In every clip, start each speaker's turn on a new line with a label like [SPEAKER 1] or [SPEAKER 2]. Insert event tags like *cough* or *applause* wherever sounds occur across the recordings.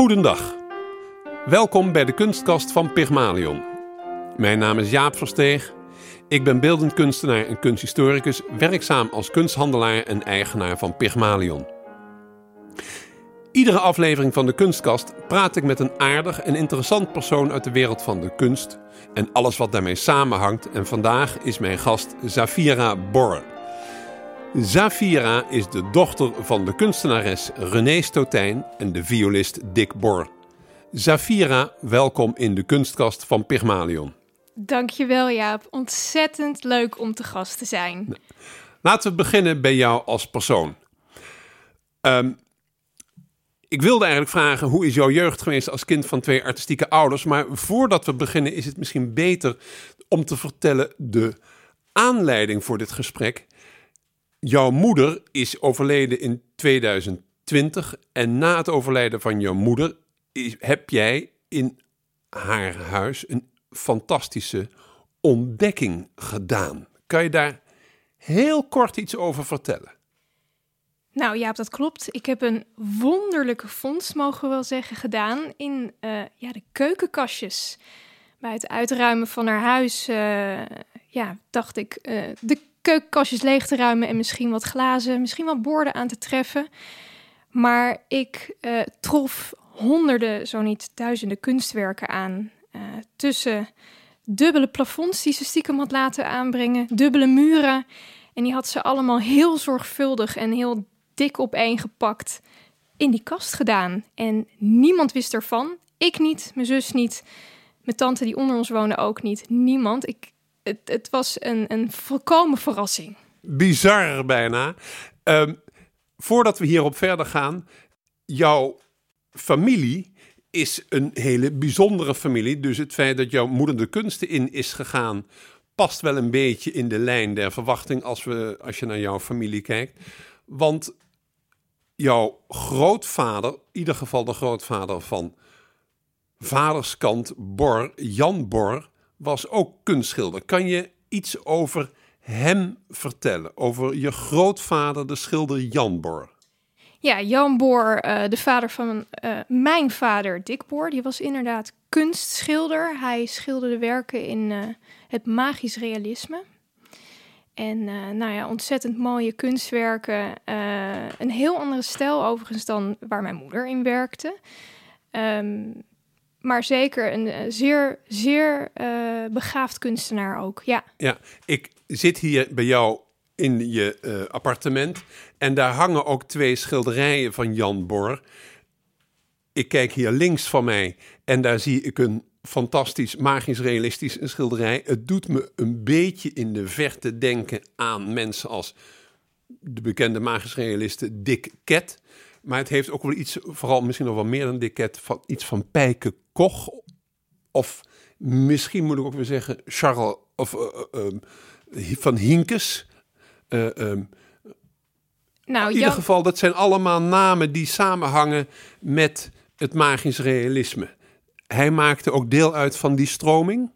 [SPEAKER 1] Goedendag. Welkom bij de kunstkast van Pygmalion. Mijn naam is Jaap Versteeg. Ik ben beeldend kunstenaar en kunsthistoricus, werkzaam als kunsthandelaar en eigenaar van Pygmalion. Iedere aflevering van de Kunstkast praat ik met een aardig en interessant persoon uit de wereld van de kunst en alles wat daarmee samenhangt. En vandaag is mijn gast Zafira Bor. Zafira is de dochter van de kunstenares René Stotijn en de violist Dick Bor. Zafira, welkom in de kunstkast van Pygmalion.
[SPEAKER 2] Dankjewel Jaap, ontzettend leuk om te gast te zijn.
[SPEAKER 1] Laten we beginnen bij jou als persoon. Um, ik wilde eigenlijk vragen, hoe is jouw jeugd geweest als kind van twee artistieke ouders? Maar voordat we beginnen is het misschien beter om te vertellen de aanleiding voor dit gesprek. Jouw moeder is overleden in 2020 en na het overlijden van jouw moeder heb jij in haar huis een fantastische ontdekking gedaan. Kan je daar heel kort iets over vertellen?
[SPEAKER 2] Nou ja, dat klopt. Ik heb een wonderlijke vondst, mogen we wel zeggen, gedaan in uh, ja, de keukenkastjes. Bij het uitruimen van haar huis uh, ja, dacht ik uh, de keukenkastjes leeg te ruimen en misschien wat glazen, misschien wat borden aan te treffen. Maar ik trof honderden, zo niet duizenden kunstwerken aan. tussen dubbele plafonds die ze stiekem had laten aanbrengen, dubbele muren. En die had ze allemaal heel zorgvuldig en heel dik opeengepakt in die kast gedaan. En niemand wist ervan. Ik niet, mijn zus niet, mijn tante die onder ons woonde ook niet. Niemand. Ik, het, het was een, een volkomen verrassing.
[SPEAKER 1] Bizar bijna. Um, voordat we hierop verder gaan, jouw familie is een hele bijzondere familie. Dus het feit dat jouw moeder de kunsten in is gegaan, past wel een beetje in de lijn der verwachting als, we, als je naar jouw familie kijkt. Want jouw grootvader, in ieder geval de grootvader van vaderskant Bor, Jan Bor, was ook kunstschilder. Kan je iets over hem vertellen? Over je grootvader, de schilder Jan Bor?
[SPEAKER 2] Ja, Jan Boor, uh, de vader van uh, mijn vader Dick Boor, die was inderdaad kunstschilder. Hij schilderde werken in uh, het magisch realisme. En nou ja, ontzettend mooie kunstwerken. Een heel andere stijl overigens dan waar mijn moeder in werkte. Um, maar zeker een eh, zeer, zeer uh, begaafd kunstenaar ook, ja.
[SPEAKER 1] Ja, ik zit hier bij jou in je uh, appartement en daar hangen ook twee schilderijen van Jan Bor. Ik kijk hier links van mij en daar zie ik een fantastisch, magisch realistisch schilderij. Het doet me een beetje in de verte denken aan mensen als de bekende magisch realiste Dick Ket. Maar het heeft ook wel iets, vooral misschien nog wel meer dan Dick Ket, van iets van Pijke Koch. Of misschien moet ik ook weer zeggen Charles of uh, uh, van Hinkes. Uh, um, nou, in ieder geval, dat zijn allemaal namen die samenhangen met het magisch realisme hij maakte ook deel uit van die stroming?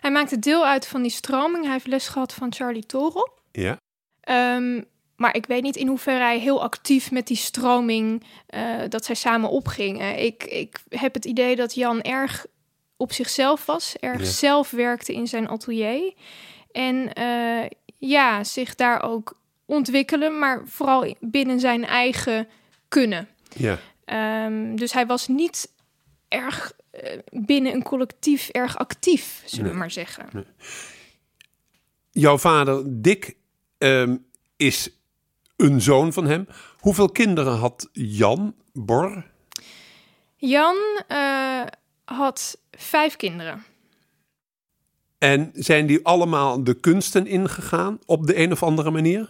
[SPEAKER 2] Hij maakte deel uit van die stroming. Hij heeft les gehad van Charlie Torel.
[SPEAKER 1] Ja.
[SPEAKER 2] Um, maar ik weet niet in hoeverre hij heel actief met die stroming, uh, dat zij samen opgingen. Ik, ik heb het idee dat Jan erg op zichzelf was, erg ja. zelf werkte in zijn atelier. En uh, ja, zich daar ook ontwikkelen, maar vooral binnen zijn eigen kunnen.
[SPEAKER 1] Ja.
[SPEAKER 2] Um, dus hij was niet erg uh, binnen een collectief erg actief, zullen nee. we maar zeggen. Nee.
[SPEAKER 1] Jouw vader Dick um, is een zoon van hem. Hoeveel kinderen had Jan Bor?
[SPEAKER 2] Jan uh, had vijf kinderen.
[SPEAKER 1] En zijn die allemaal de kunsten ingegaan op de een of andere manier?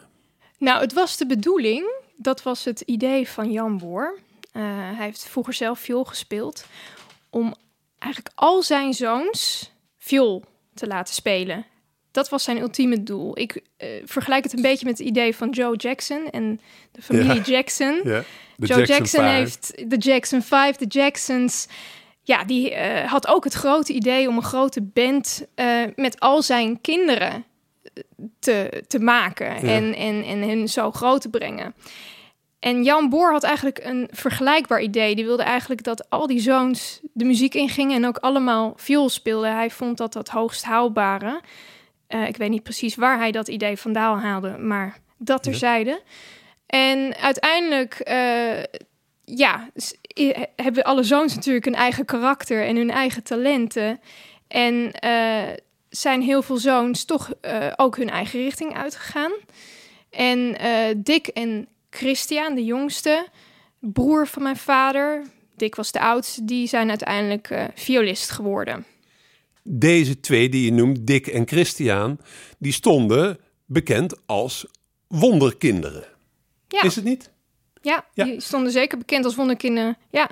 [SPEAKER 2] Nou, het was de bedoeling, dat was het idee van Jan Boor. Uh, hij heeft vroeger zelf viool gespeeld om eigenlijk al zijn zoons viool te laten spelen. Dat was zijn ultieme doel. Ik uh, vergelijk het een beetje met het idee van Joe Jackson en de familie ja. Jackson.
[SPEAKER 1] Ja.
[SPEAKER 2] Joe Jackson, Jackson heeft de Jackson 5, de Jacksons. ja, die eh, had ook het grote idee om een grote band eh, met al zijn kinderen eh, te, te maken en, en, en hen zo groot te brengen. En Jan Boor had eigenlijk een vergelijkbaar idee. Die wilde eigenlijk dat al die zoons de muziek ingingen en ook allemaal viool speelden. Hij vond dat dat hoogst haalbare. Ik weet niet precies waar hij dat idee vandaan haalde, maar dat terzijde. Ja. En uiteindelijk ja, hebben alle zoons natuurlijk een eigen karakter en hun eigen talenten. En uh, zijn heel veel zoons toch uh, ook hun eigen richting uitgegaan. En uh, Dick en Christian, de jongste, broer van mijn vader, Dick was de oudste, die zijn uiteindelijk violist geworden.
[SPEAKER 1] Deze twee die je noemt, Dick en Christian, die stonden bekend als wonderkinderen. Ja. Is het niet?
[SPEAKER 2] Ja, die stonden zeker bekend als wonderkinderen. Ja.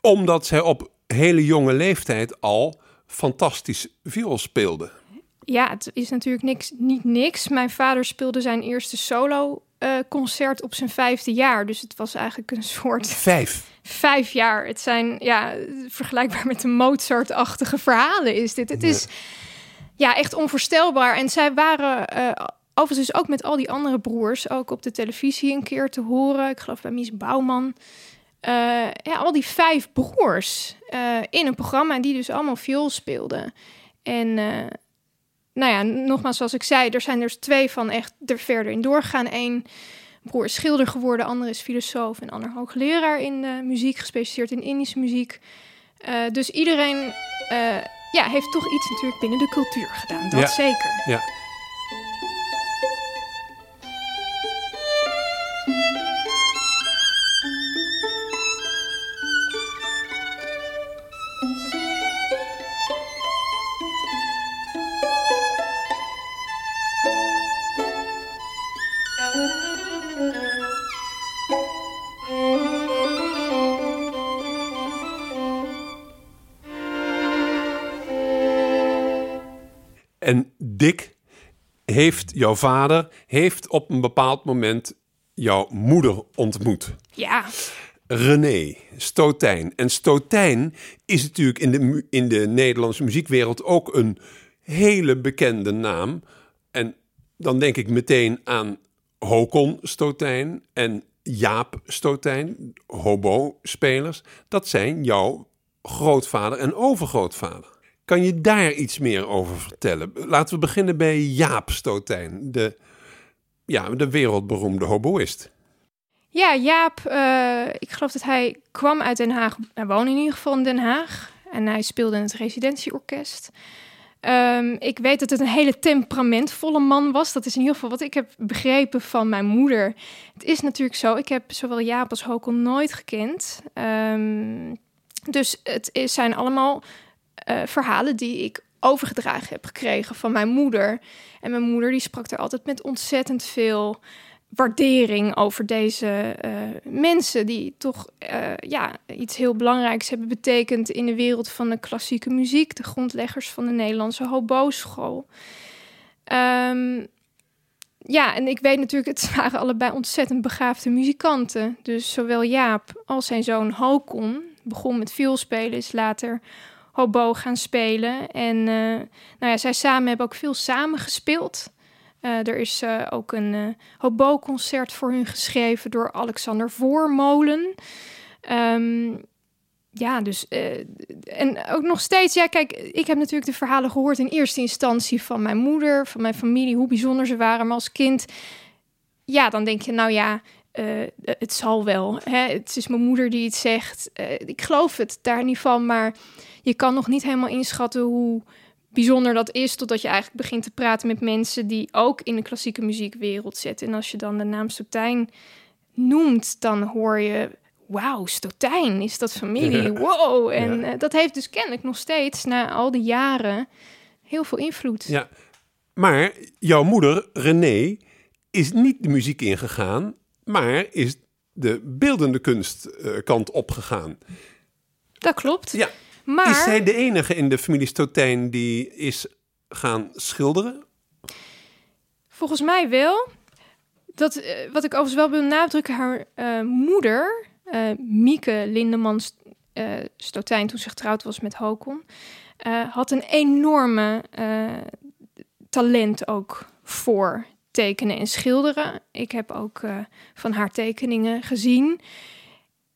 [SPEAKER 1] Omdat zij op hele jonge leeftijd al fantastisch viool speelden.
[SPEAKER 2] Ja, het is natuurlijk niks, niet niks. Mijn vader speelde zijn eerste solo concert op zijn vijfde jaar. Dus het was eigenlijk een soort...
[SPEAKER 1] Vijf? *laughs*
[SPEAKER 2] Vijf jaar. Het zijn, ja, vergelijkbaar met de Mozart-achtige verhalen is dit. Het is, ja, echt onvoorstelbaar. En zij waren... Uh, Overigens dus ook met al die andere broers, ook op de televisie een keer te horen. Ik geloof bij Mies Bouwman. Uh, ja, al die vijf broers uh, in een programma die dus allemaal viool speelden. En nou ja, nogmaals, zoals ik zei, er zijn er dus twee van echt er verder in doorgegaan. Eén broer is schilder geworden, ander is filosoof en ander hoogleraar in muziek, gespecialiseerd in Indische muziek. dus iedereen ja, heeft toch iets natuurlijk binnen de cultuur gedaan, dat zeker.
[SPEAKER 1] Ja. Heeft jouw vader heeft op een bepaald moment jouw moeder ontmoet.
[SPEAKER 2] Ja.
[SPEAKER 1] René Stotijn. En Stotijn is natuurlijk in de, in de Nederlandse muziekwereld ook een hele bekende naam. En dan denk ik meteen aan Hokon Stotijn en Jaap Stotijn, hobo-spelers. Dat zijn jouw grootvader en overgrootvader. Kan je daar iets meer over vertellen? Laten we beginnen bij Jaap Stotijn, de, ja, de wereldberoemde hoboïst.
[SPEAKER 2] Ja, Jaap, uh, ik geloof dat hij kwam uit Den Haag. Hij woonde in ieder geval in Den Haag. En hij speelde in het residentieorkest. Um, ik weet dat het een hele temperamentvolle man was. Dat is in ieder geval wat ik heb begrepen van mijn moeder. Het is natuurlijk zo, ik heb zowel Jaap als Hokel nooit gekend. Um, dus het is, zijn allemaal uh, verhalen die ik overgedragen heb gekregen van mijn moeder. En mijn moeder die sprak er altijd met ontzettend veel waardering over deze uh, mensen die toch uh, ja, iets heel belangrijks hebben betekend in de wereld van de klassieke muziek, de grondleggers van de Nederlandse hoboschool. Um, ja, en ik weet natuurlijk, het *laughs* waren allebei ontzettend begaafde muzikanten. Dus zowel Jaap als zijn zoon Hokon begon met spelen, is later hobo gaan spelen. En uh, nou ja, zij samen hebben ook veel samen gespeeld. Uh, er is uh, ook een hobo-concert voor hun geschreven door Alexander Voormolen. Um, ja, dus. en ook nog steeds, ja, kijk, ik heb natuurlijk de verhalen gehoord in eerste instantie van mijn moeder, van mijn familie, hoe bijzonder ze waren. Maar als kind, ja, dan denk je, nou ja, het zal wel. Hè? Het is mijn moeder die het zegt. ik geloof het daar niet van, maar je kan nog niet helemaal inschatten hoe bijzonder dat is, totdat je eigenlijk begint te praten met mensen die ook in de klassieke muziekwereld zitten. En als je dan de naam Stotijn noemt, dan hoor je, wauw, Stotijn, is dat familie? Wow! En eh, dat heeft dus kennelijk nog steeds, na al die jaren, heel veel invloed.
[SPEAKER 1] Ja, maar jouw moeder, René, is niet de muziek ingegaan, maar is de beeldende kunstkant uh, opgegaan.
[SPEAKER 2] Dat klopt.
[SPEAKER 1] Ja, maar... Is zij de enige in de familie Stotijn die is gaan schilderen?
[SPEAKER 2] Volgens mij wel. Dat, uh, wat ik overigens wel wil nadrukken, haar uh, moeder, uh, Mieke Lindemans uh, Stotijn toen ze getrouwd was met Hokon, had een enorme talent ook voor tekenen en schilderen. Ik heb ook van haar tekeningen gezien.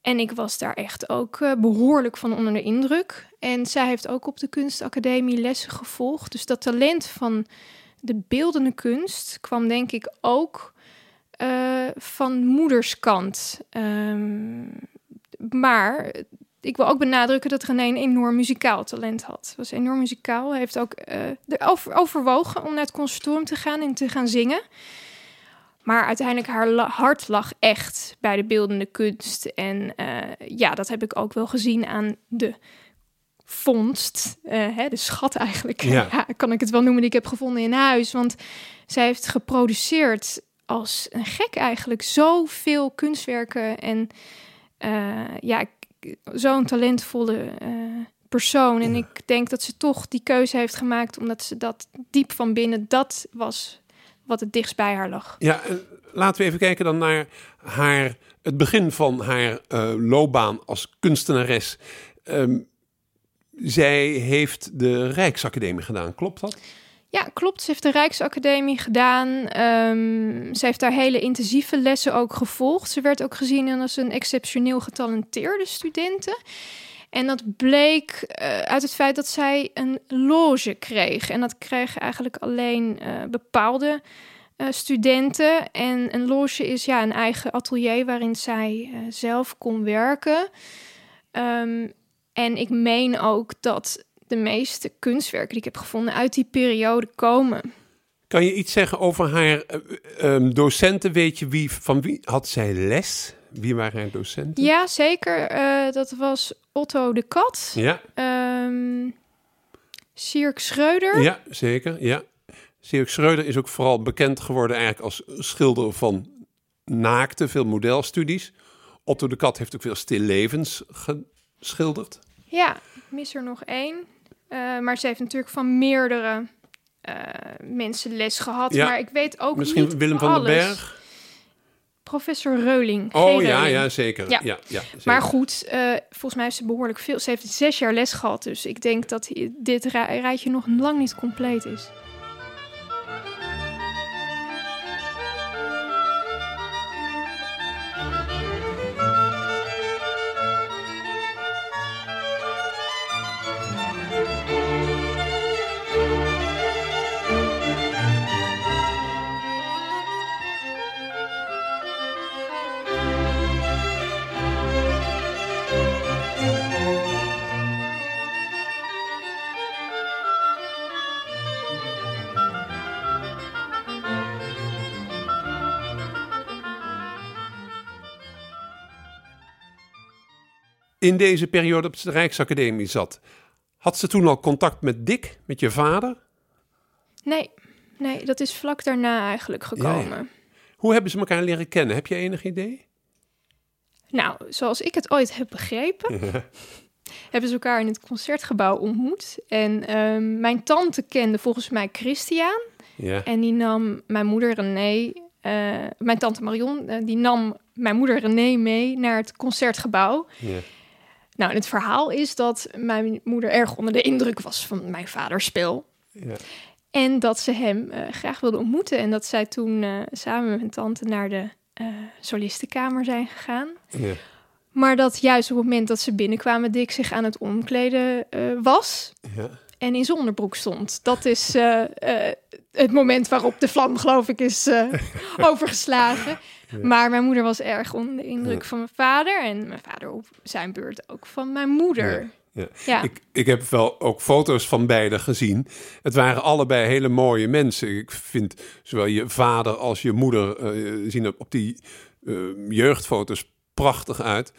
[SPEAKER 2] En ik was daar echt ook behoorlijk van onder de indruk. En zij heeft ook op de kunstacademie lessen gevolgd. Dus dat talent van de beeldende kunst kwam denk ik ook uh, van moederskant. Um, maar ik wil ook benadrukken dat René een enorm muzikaal talent had. Was enorm muzikaal. Hij heeft ook uh, over, overwogen om naar het conservatorium te gaan en te gaan zingen. Maar uiteindelijk haar hart lag echt bij de beeldende kunst. En uh, ja, dat heb ik ook wel gezien aan de vondst, uh, hè, de schat eigenlijk, ja. *laughs* ja. kan ik het wel noemen, die ik heb gevonden in huis. Want zij heeft geproduceerd als een gek eigenlijk zoveel kunstwerken en uh, ja, zo'n talentvolle uh, persoon. En ik denk dat ze toch die keuze heeft gemaakt omdat ze dat diep van binnen, dat was wat het dichtst bij haar lag.
[SPEAKER 1] Ja, laten we even kijken dan naar haar, het begin van haar uh, loopbaan als kunstenares. Um, zij heeft de Rijksacademie gedaan, klopt dat?
[SPEAKER 2] Ja, klopt. Ze heeft de Rijksacademie gedaan. Um, ze heeft daar hele intensieve lessen ook gevolgd. Ze werd ook gezien als een exceptioneel getalenteerde studente. En dat bleek uh, uit het feit dat zij een loge kreeg. En dat kregen eigenlijk alleen uh, bepaalde uh, studenten. En een loge is ja een eigen atelier waarin zij zelf kon werken. Um, en ik meen ook dat de meeste kunstwerken die ik heb gevonden uit die periode komen.
[SPEAKER 1] Kan je iets zeggen over haar uh, docenten? Weet je wie, van wie had zij les? Wie waren haar docenten?
[SPEAKER 2] Ja, zeker. Uh, dat was Otto de Kat.
[SPEAKER 1] Ja.
[SPEAKER 2] Um, Sierk Schreuder.
[SPEAKER 1] Ja, zeker. Ja. Sierk Schreuder is ook vooral bekend geworden eigenlijk als schilder van naakte, veel modelstudies. Otto de Kat heeft ook veel stillevens geschilderd.
[SPEAKER 2] Ja, ik mis er nog één. Uh, maar ze heeft natuurlijk van meerdere uh, mensen les gehad. Ja. Maar ik weet ook
[SPEAKER 1] Misschien
[SPEAKER 2] niet
[SPEAKER 1] Willem van
[SPEAKER 2] alles.
[SPEAKER 1] den Berg?
[SPEAKER 2] Professor Reuling.
[SPEAKER 1] Oh ja, ja, zeker. Ja. Ja, ja zeker.
[SPEAKER 2] Maar goed, uh, volgens mij heeft ze behoorlijk veel. Ze heeft zes jaar les gehad. Dus ik denk dat dit rijtje nog lang niet compleet is.
[SPEAKER 1] In deze periode op de Rijksacademie zat. Had ze toen al contact met Dick, met je vader?
[SPEAKER 2] Nee, nee, dat is vlak daarna eigenlijk gekomen.
[SPEAKER 1] Hoe hebben ze elkaar leren kennen? Heb je enig idee?
[SPEAKER 2] Nou, zoals ik het ooit heb begrepen, *laughs* hebben ze elkaar in het concertgebouw ontmoet. En uh, mijn tante kende volgens mij Christian.
[SPEAKER 1] Ja.
[SPEAKER 2] En die nam mijn moeder René, uh, mijn tante Marion, uh, die nam mijn moeder René mee naar het concertgebouw. Nou, het verhaal is dat mijn moeder erg onder de indruk was van mijn vaders spel.
[SPEAKER 1] Ja.
[SPEAKER 2] En dat ze hem uh, graag wilde ontmoeten. En dat zij toen uh, samen met mijn tante naar de uh, solistenkamer zijn gegaan.
[SPEAKER 1] Ja.
[SPEAKER 2] Maar dat juist op het moment dat ze binnenkwamen, Dick zich aan het omkleden was.
[SPEAKER 1] Ja.
[SPEAKER 2] En in zijn onderbroek stond. Dat is het moment waarop de vlam, geloof ik, is *laughs* overgeslagen. Ja. Maar mijn moeder was erg onder de indruk ja. van mijn vader. En mijn vader op zijn beurt ook van mijn moeder.
[SPEAKER 1] Ja. Ik, ik heb wel ook foto's van beide gezien. Het waren allebei hele mooie mensen. Ik vind zowel je vader als je moeder uh, zien op die uh, jeugdfoto's prachtig uit.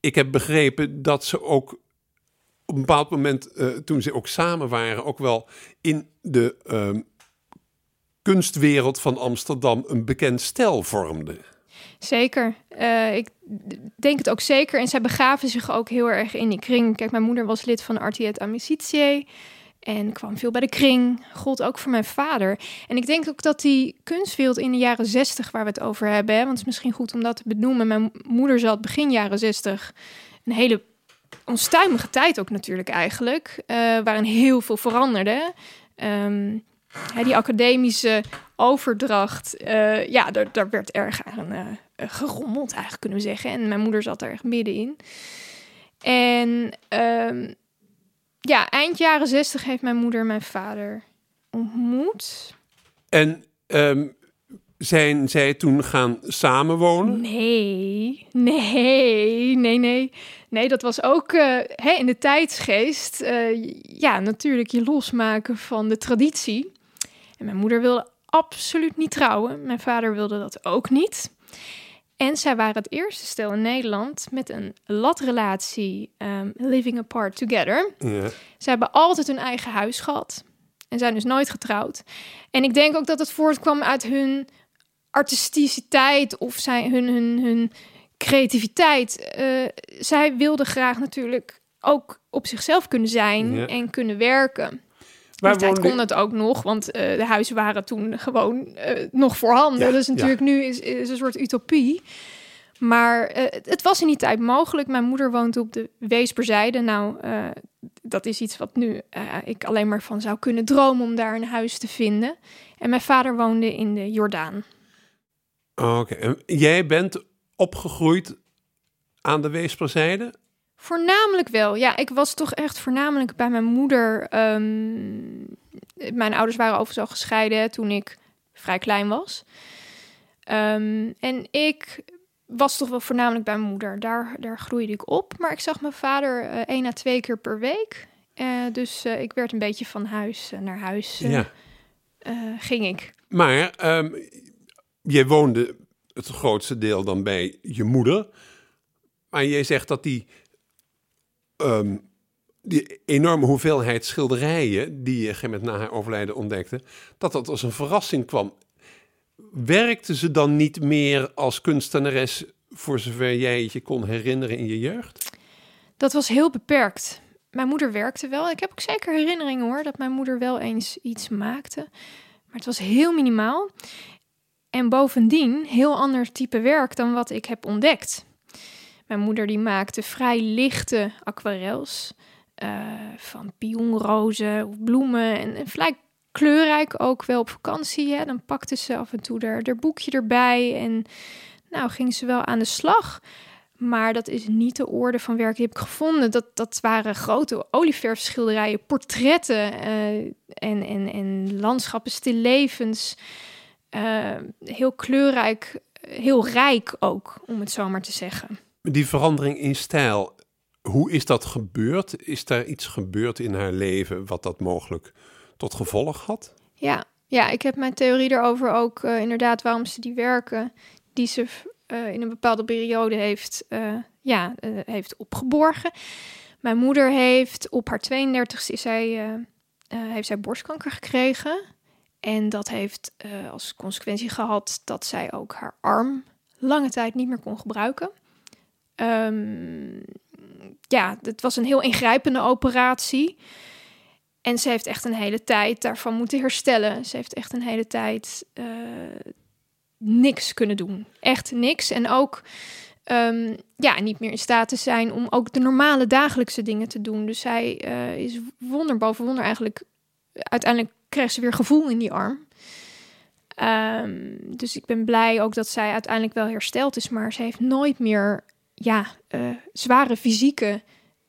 [SPEAKER 1] Ik heb begrepen dat ze ook op een bepaald moment, uh, toen ze ook samen waren, ook wel in de ehm, kunstwereld van Amsterdam een bekend stel vormde.
[SPEAKER 2] Zeker. Uh, ik denk het ook zeker. En zij begaven zich ook heel erg in die kring. Kijk, mijn moeder was lid van Artiet Amicitie. En kwam veel bij de kring. Gold ook voor mijn vader. En ik denk ook dat die kunstwereld in de jaren zestig, waar we het over hebben, want het is misschien goed om dat te benoemen. Mijn moeder zat begin jaren zestig een hele onstuimige tijd ook natuurlijk eigenlijk, uh, waarin heel veel veranderde. Ehm, die academische overdracht, uh, ja, daar, daar, werd erg aan uh, gerommeld eigenlijk kunnen we zeggen. En mijn moeder zat er echt middenin. En um, ja, eind jaren zestig heeft mijn moeder mijn vader ontmoet.
[SPEAKER 1] En um, zijn zij toen gaan samenwonen?
[SPEAKER 2] Nee, nee, nee, nee. Nee, dat was ook uh, hè, in de tijdsgeest. Ja, natuurlijk je losmaken van de traditie. En mijn moeder wilde absoluut niet trouwen. Mijn vader wilde dat ook niet. En zij waren het eerste stel in Nederland met een latrelatie, um, living apart together. Ja. Ze hebben altijd hun eigen huis gehad en zijn dus nooit getrouwd. En ik denk ook dat het voortkwam uit hun artisticiteit of zijn, hun, hun, hun creativiteit. Uh, zij wilden graag natuurlijk ook op zichzelf kunnen zijn en kunnen werken. Maar tijd kon het ook nog, want uh, de huizen waren toen gewoon uh, nog voorhanden. Ja, dus natuurlijk nu is, is een soort utopie. Maar uh, het was in die tijd mogelijk. Mijn moeder woont op de Weesperzijde. Nou, dat is iets wat nu ik alleen maar van zou kunnen dromen om daar een huis te vinden. En mijn vader woonde in de Jordaan.
[SPEAKER 1] Oké, jij bent opgegroeid aan de Weesperzijde?
[SPEAKER 2] Voornamelijk wel. Ja, ik was toch echt voornamelijk bij mijn moeder. Um, mijn ouders waren overigens al gescheiden toen ik vrij klein was. Um, en ik was toch wel voornamelijk bij mijn moeder. Daar, daar groeide ik op. Maar ik zag mijn vader uh, één à twee keer per week. Uh, dus uh, ik werd een beetje van huis naar huis. Ja. ging ik.
[SPEAKER 1] Maar um, jij woonde het grootste deel dan bij je moeder. Maar jij zegt dat die um, die enorme hoeveelheid schilderijen die je met na haar overlijden ontdekte, dat dat als een verrassing kwam. Werkte ze dan niet meer als kunstenares voor zover jij het je kon herinneren in je jeugd?
[SPEAKER 2] Dat was heel beperkt. Mijn moeder werkte wel. Ik heb ook zeker herinneringen hoor, dat mijn moeder wel eens iets maakte. Maar het was heel minimaal. En bovendien heel ander type werk dan wat ik heb ontdekt. Mijn moeder die maakte vrij lichte aquarels uh, van pionrozen of bloemen en, vrij kleurrijk ook wel op vakantie. Hè. Dan pakte ze af en toe haar, haar boekje erbij en nou ging ze wel aan de slag. Maar dat is niet de orde van werk die heb ik gevonden. Dat, dat waren grote olieverfschilderijen, portretten uh, en, en, en landschappen, stillevens. Uh, heel kleurrijk, heel rijk ook, om het zo maar te zeggen.
[SPEAKER 1] Die verandering in stijl, hoe is dat gebeurd? Is daar iets gebeurd in haar leven wat dat mogelijk tot gevolg had?
[SPEAKER 2] Ja, ja ik heb mijn theorie erover ook uh, inderdaad waarom ze die werken die ze uh, in een bepaalde periode heeft, uh, ja, heeft opgeborgen. Mijn moeder heeft op haar 32e is zij, heeft zij borstkanker gekregen. En dat heeft als consequentie gehad dat zij ook haar arm lange tijd niet meer kon gebruiken. Um, ja, het was een heel ingrijpende operatie. En ze heeft echt een hele tijd daarvan moeten herstellen. Ze heeft echt een hele tijd uh, niks kunnen doen. Echt niks. En ook um, ja, niet meer in staat te zijn om ook de normale dagelijkse dingen te doen. Dus zij uh, is wonder boven wonder eigenlijk. Uiteindelijk kreeg ze weer gevoel in die arm. Um, dus ik ben blij ook dat zij uiteindelijk wel hersteld is. Maar ze heeft nooit meer ja, uh, zware fysieke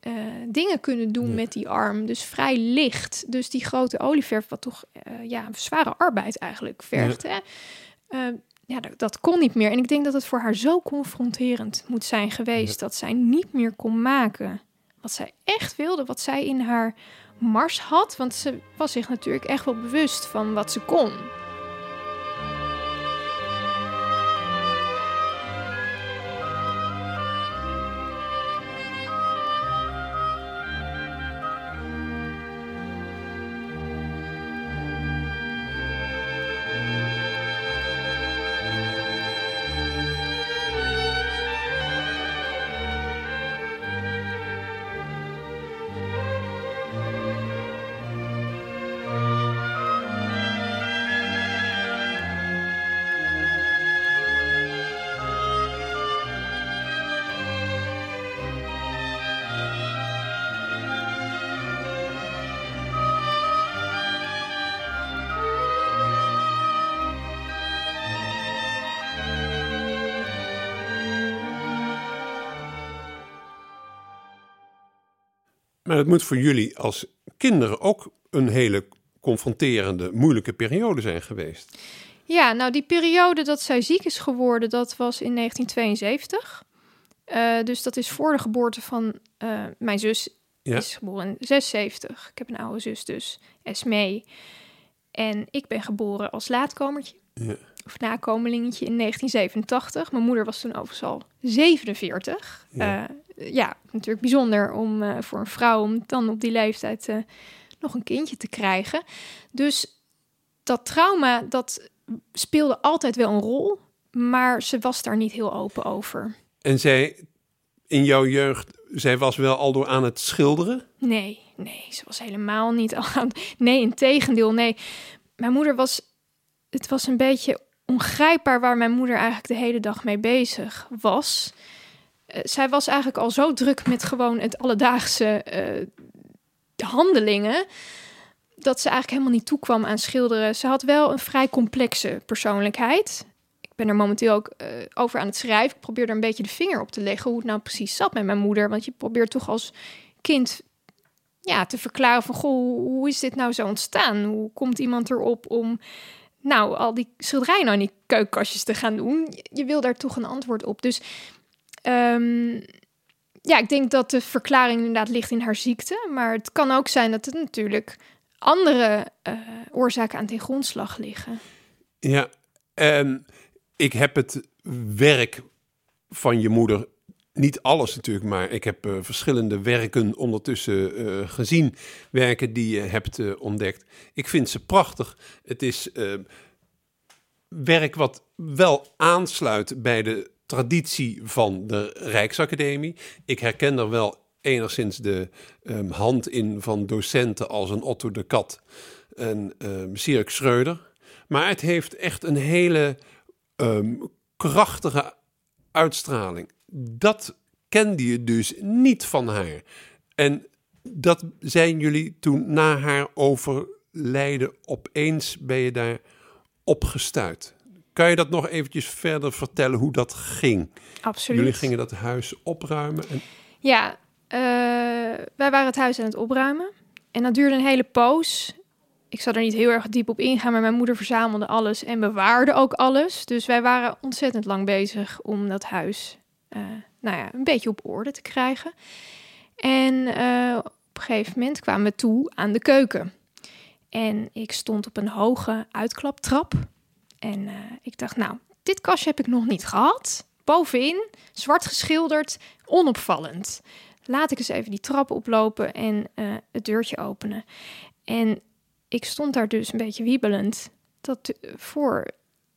[SPEAKER 2] uh, dingen kunnen doen met die arm. Dus vrij licht. Dus die grote olieverf, wat toch uh, ja, zware arbeid eigenlijk vergt. Ja. Hè? ja, dat, dat, kon niet meer. En ik denk dat het voor haar zo confronterend moet zijn geweest... dat zij niet meer kon maken wat zij echt wilde, wat zij in haar mars had. Want ze was zich natuurlijk echt wel bewust van wat ze kon.
[SPEAKER 1] Maar het moet voor jullie als kinderen ook een hele confronterende, moeilijke periode zijn geweest.
[SPEAKER 2] Ja, nou die periode dat zij ziek is geworden, dat was in 1972. Uh, dus dat is voor de geboorte van uh, mijn zus. Ja. is geboren in 76. Ik heb een oude zus dus, Esmee. En ik ben geboren als laatkomertje. Ja. Of nakomelingetje in 1987. Mijn moeder was toen overigens al 47. Ja, uh, ja natuurlijk bijzonder om voor een vrouw om dan op die leeftijd nog een kindje te krijgen. Dus dat trauma, dat speelde altijd wel een rol, maar ze was daar niet heel open over.
[SPEAKER 1] En zij, in jouw jeugd, zij was wel al door aan het schilderen?
[SPEAKER 2] Nee, nee, ze was helemaal niet al aan. Nee, in tegendeel, nee. Mijn moeder was, het was een beetje ongrijpbaar waar mijn moeder eigenlijk de hele dag mee bezig was. Uh, zij was eigenlijk al zo druk met gewoon het alledaagse uh, handelingen dat ze eigenlijk helemaal niet toekwam aan schilderen. Ze had wel een vrij complexe persoonlijkheid. Ik ben er momenteel ook uh, over aan het schrijven. Ik probeer er een beetje de vinger op te leggen hoe het nou precies zat met mijn moeder. Want je probeert toch als kind ja, te verklaren van... Goh, hoe is dit nou zo ontstaan? Hoe komt iemand erop om nou al die schilderijen nou in die keukenkastjes te gaan doen? Je wil daar toch een antwoord op. Dus um, ja, ik denk dat de verklaring inderdaad ligt in haar ziekte. Maar het kan ook zijn dat het natuurlijk andere uh, oorzaken aan ten grondslag liggen.
[SPEAKER 1] Ja, en ik heb het werk van je moeder, niet alles natuurlijk, maar ik heb uh, verschillende werken ondertussen uh, gezien. Werken die je hebt ontdekt. Ik vind ze prachtig. Het is werk wat wel aansluit bij de traditie van de Rijksacademie. Ik herken er wel enigszins de um, hand in van docenten als een Otto de Kat en um, Schreuder. Maar het heeft echt een hele um, krachtige uitstraling. Dat kende je dus niet van haar. En dat zijn jullie toen na haar overlijden opeens ben je daar opgestuit. Kan je dat nog eventjes verder vertellen hoe dat ging?
[SPEAKER 2] Absoluut.
[SPEAKER 1] Jullie gingen dat huis opruimen? En...
[SPEAKER 2] Ja, uh, wij waren het huis aan het opruimen. En dat duurde een hele poos. Ik zal er niet heel erg diep op ingaan, maar mijn moeder verzamelde alles en bewaarde ook alles. Dus wij waren ontzettend lang bezig om dat huis uh, nou ja, een beetje op orde te krijgen. En uh, op een gegeven moment kwamen we toe aan de keuken. En ik stond op een hoge uitklaptrap. En uh, ik dacht, nou, dit kastje heb ik nog niet gehad. Bovenin, zwart geschilderd, onopvallend. Laat ik eens even die trap oplopen en het deurtje openen. En ik stond daar dus een beetje wiebelend dat, voor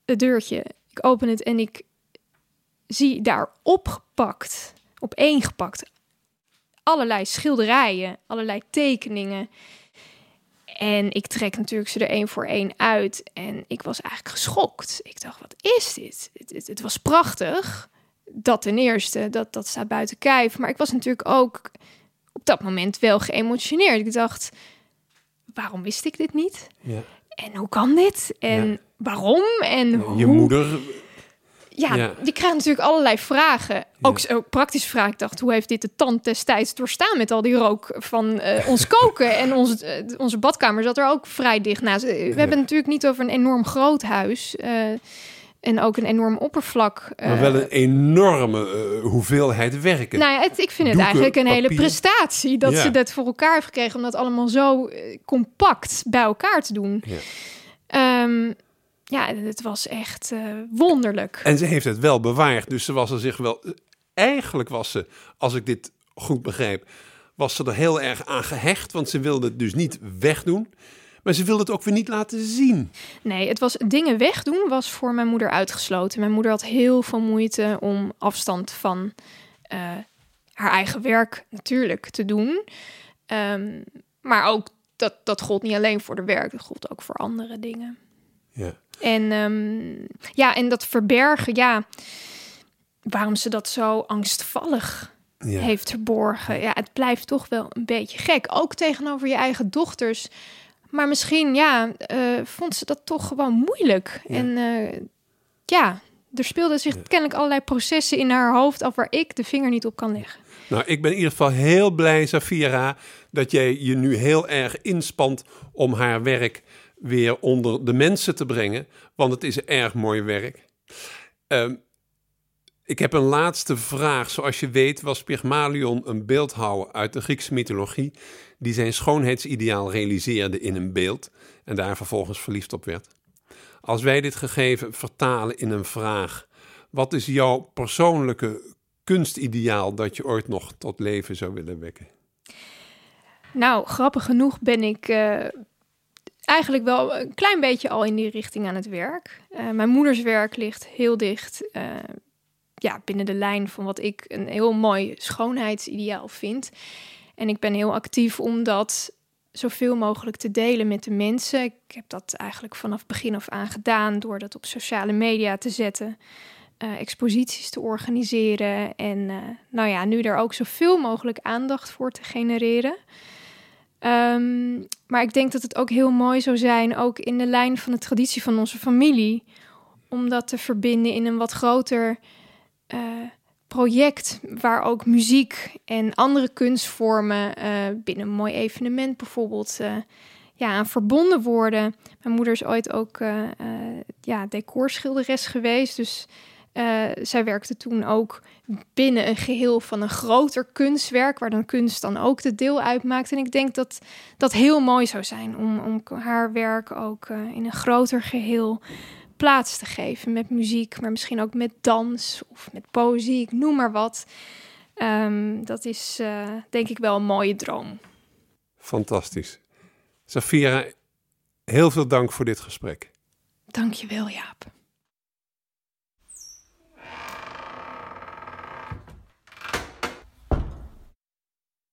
[SPEAKER 2] het deurtje. Ik open het en ik zie daar opgepakt, opeengepakt, allerlei schilderijen, allerlei tekeningen. En ik trek natuurlijk ze er één voor één uit. En ik was eigenlijk geschokt. Ik dacht, wat is dit? Het, het, het, was prachtig. Dat ten eerste, dat, dat staat buiten kijf. Maar ik was natuurlijk ook op dat moment wel geëmotioneerd. Ik dacht, waarom wist ik dit niet? Ja. En hoe kan dit? En waarom? En
[SPEAKER 1] je
[SPEAKER 2] hoe...
[SPEAKER 1] moeder
[SPEAKER 2] ja, ja, je krijgt natuurlijk allerlei vragen. Ook, ook praktische vragen. Ik dacht, hoe heeft dit de tand destijds doorstaan met al die rook van uh, ons koken? en onze, uh, onze badkamer zat er ook vrij dicht naast. We hebben het natuurlijk niet over een enorm groot huis. Uh, en ook een enorm oppervlak.
[SPEAKER 1] maar wel een enorme hoeveelheid werken.
[SPEAKER 2] Nou ja, het, ik vind het eigenlijk een hele prestatie dat ze dat voor elkaar heeft gekregen om dat allemaal zo compact bij elkaar te doen. Ja. Um, ja, het was echt uh, wonderlijk.
[SPEAKER 1] En ze heeft het wel bewaard. Dus ze was er zich wel. Eigenlijk was ze, als ik dit goed begreep, was ze er heel erg aan gehecht. Want ze wilde het dus niet wegdoen. Maar ze wilde het ook weer niet laten zien.
[SPEAKER 2] Nee, het was dingen wegdoen was voor mijn moeder uitgesloten. Mijn moeder had heel veel moeite om afstand van uh, haar eigen werk natuurlijk te doen. Um, maar ook dat, dat gold niet alleen voor de werk, dat gold ook voor andere dingen.
[SPEAKER 1] Ja.
[SPEAKER 2] En um, ja, en dat verbergen, ja, waarom ze dat zo angstvallig ja. heeft verborgen. Ja, het blijft toch wel een beetje gek. Ook tegenover je eigen dochters. Maar misschien, ja, uh, vond ze dat toch gewoon moeilijk. Ja. En uh, ja, er speelden zich kennelijk allerlei processen in haar hoofd af waar ik de vinger niet op kan leggen.
[SPEAKER 1] Nou, ik ben in ieder geval heel blij, Safira, dat jij je nu heel erg inspant om haar werk weer onder de mensen te brengen, want het is erg mooi werk. Ehm, ik heb een laatste vraag. Zoals je weet was Pygmalion een beeldhouwer uit de Griekse mythologie die zijn schoonheidsideaal realiseerde in een beeld en daar vervolgens verliefd op werd. Als wij dit gegeven vertalen in een vraag, wat is jouw persoonlijke kunstideaal dat je ooit nog tot leven zou willen wekken?
[SPEAKER 2] Nou, grappig genoeg ben ik uh, eigenlijk wel een klein beetje al in die richting aan het werk. Uh, mijn moeders werk ligt heel dicht uh, ja, binnen de lijn van wat ik een heel mooi schoonheidsideaal vind. En ik ben heel actief om dat zoveel mogelijk te delen met de mensen. Ik heb dat eigenlijk vanaf begin af aan gedaan door dat op sociale media te zetten, uh, exposities te organiseren en nou ja, nu er ook zoveel mogelijk aandacht voor te genereren. Um, maar ik denk dat het ook heel mooi zou zijn, ook in de lijn van de traditie van onze familie, om dat te verbinden in een wat groter uh, project waar ook muziek en andere kunstvormen uh, binnen een mooi evenement bijvoorbeeld uh, ja, aan verbonden worden. Mijn moeder is ooit ook ja, decorschilderes geweest, dus zij werkte toen ook binnen een geheel van een groter kunstwerk, waar dan kunst dan ook de deel uitmaakt. En ik denk dat dat heel mooi zou zijn om, om haar werk ook in een groter geheel plaats te geven met muziek, maar misschien ook met dans of met poëzie, ik noem maar wat. Um, dat is uh, denk ik wel een mooie droom.
[SPEAKER 1] Fantastisch. Safira, heel veel dank voor dit gesprek.
[SPEAKER 2] Dank je wel, Jaap.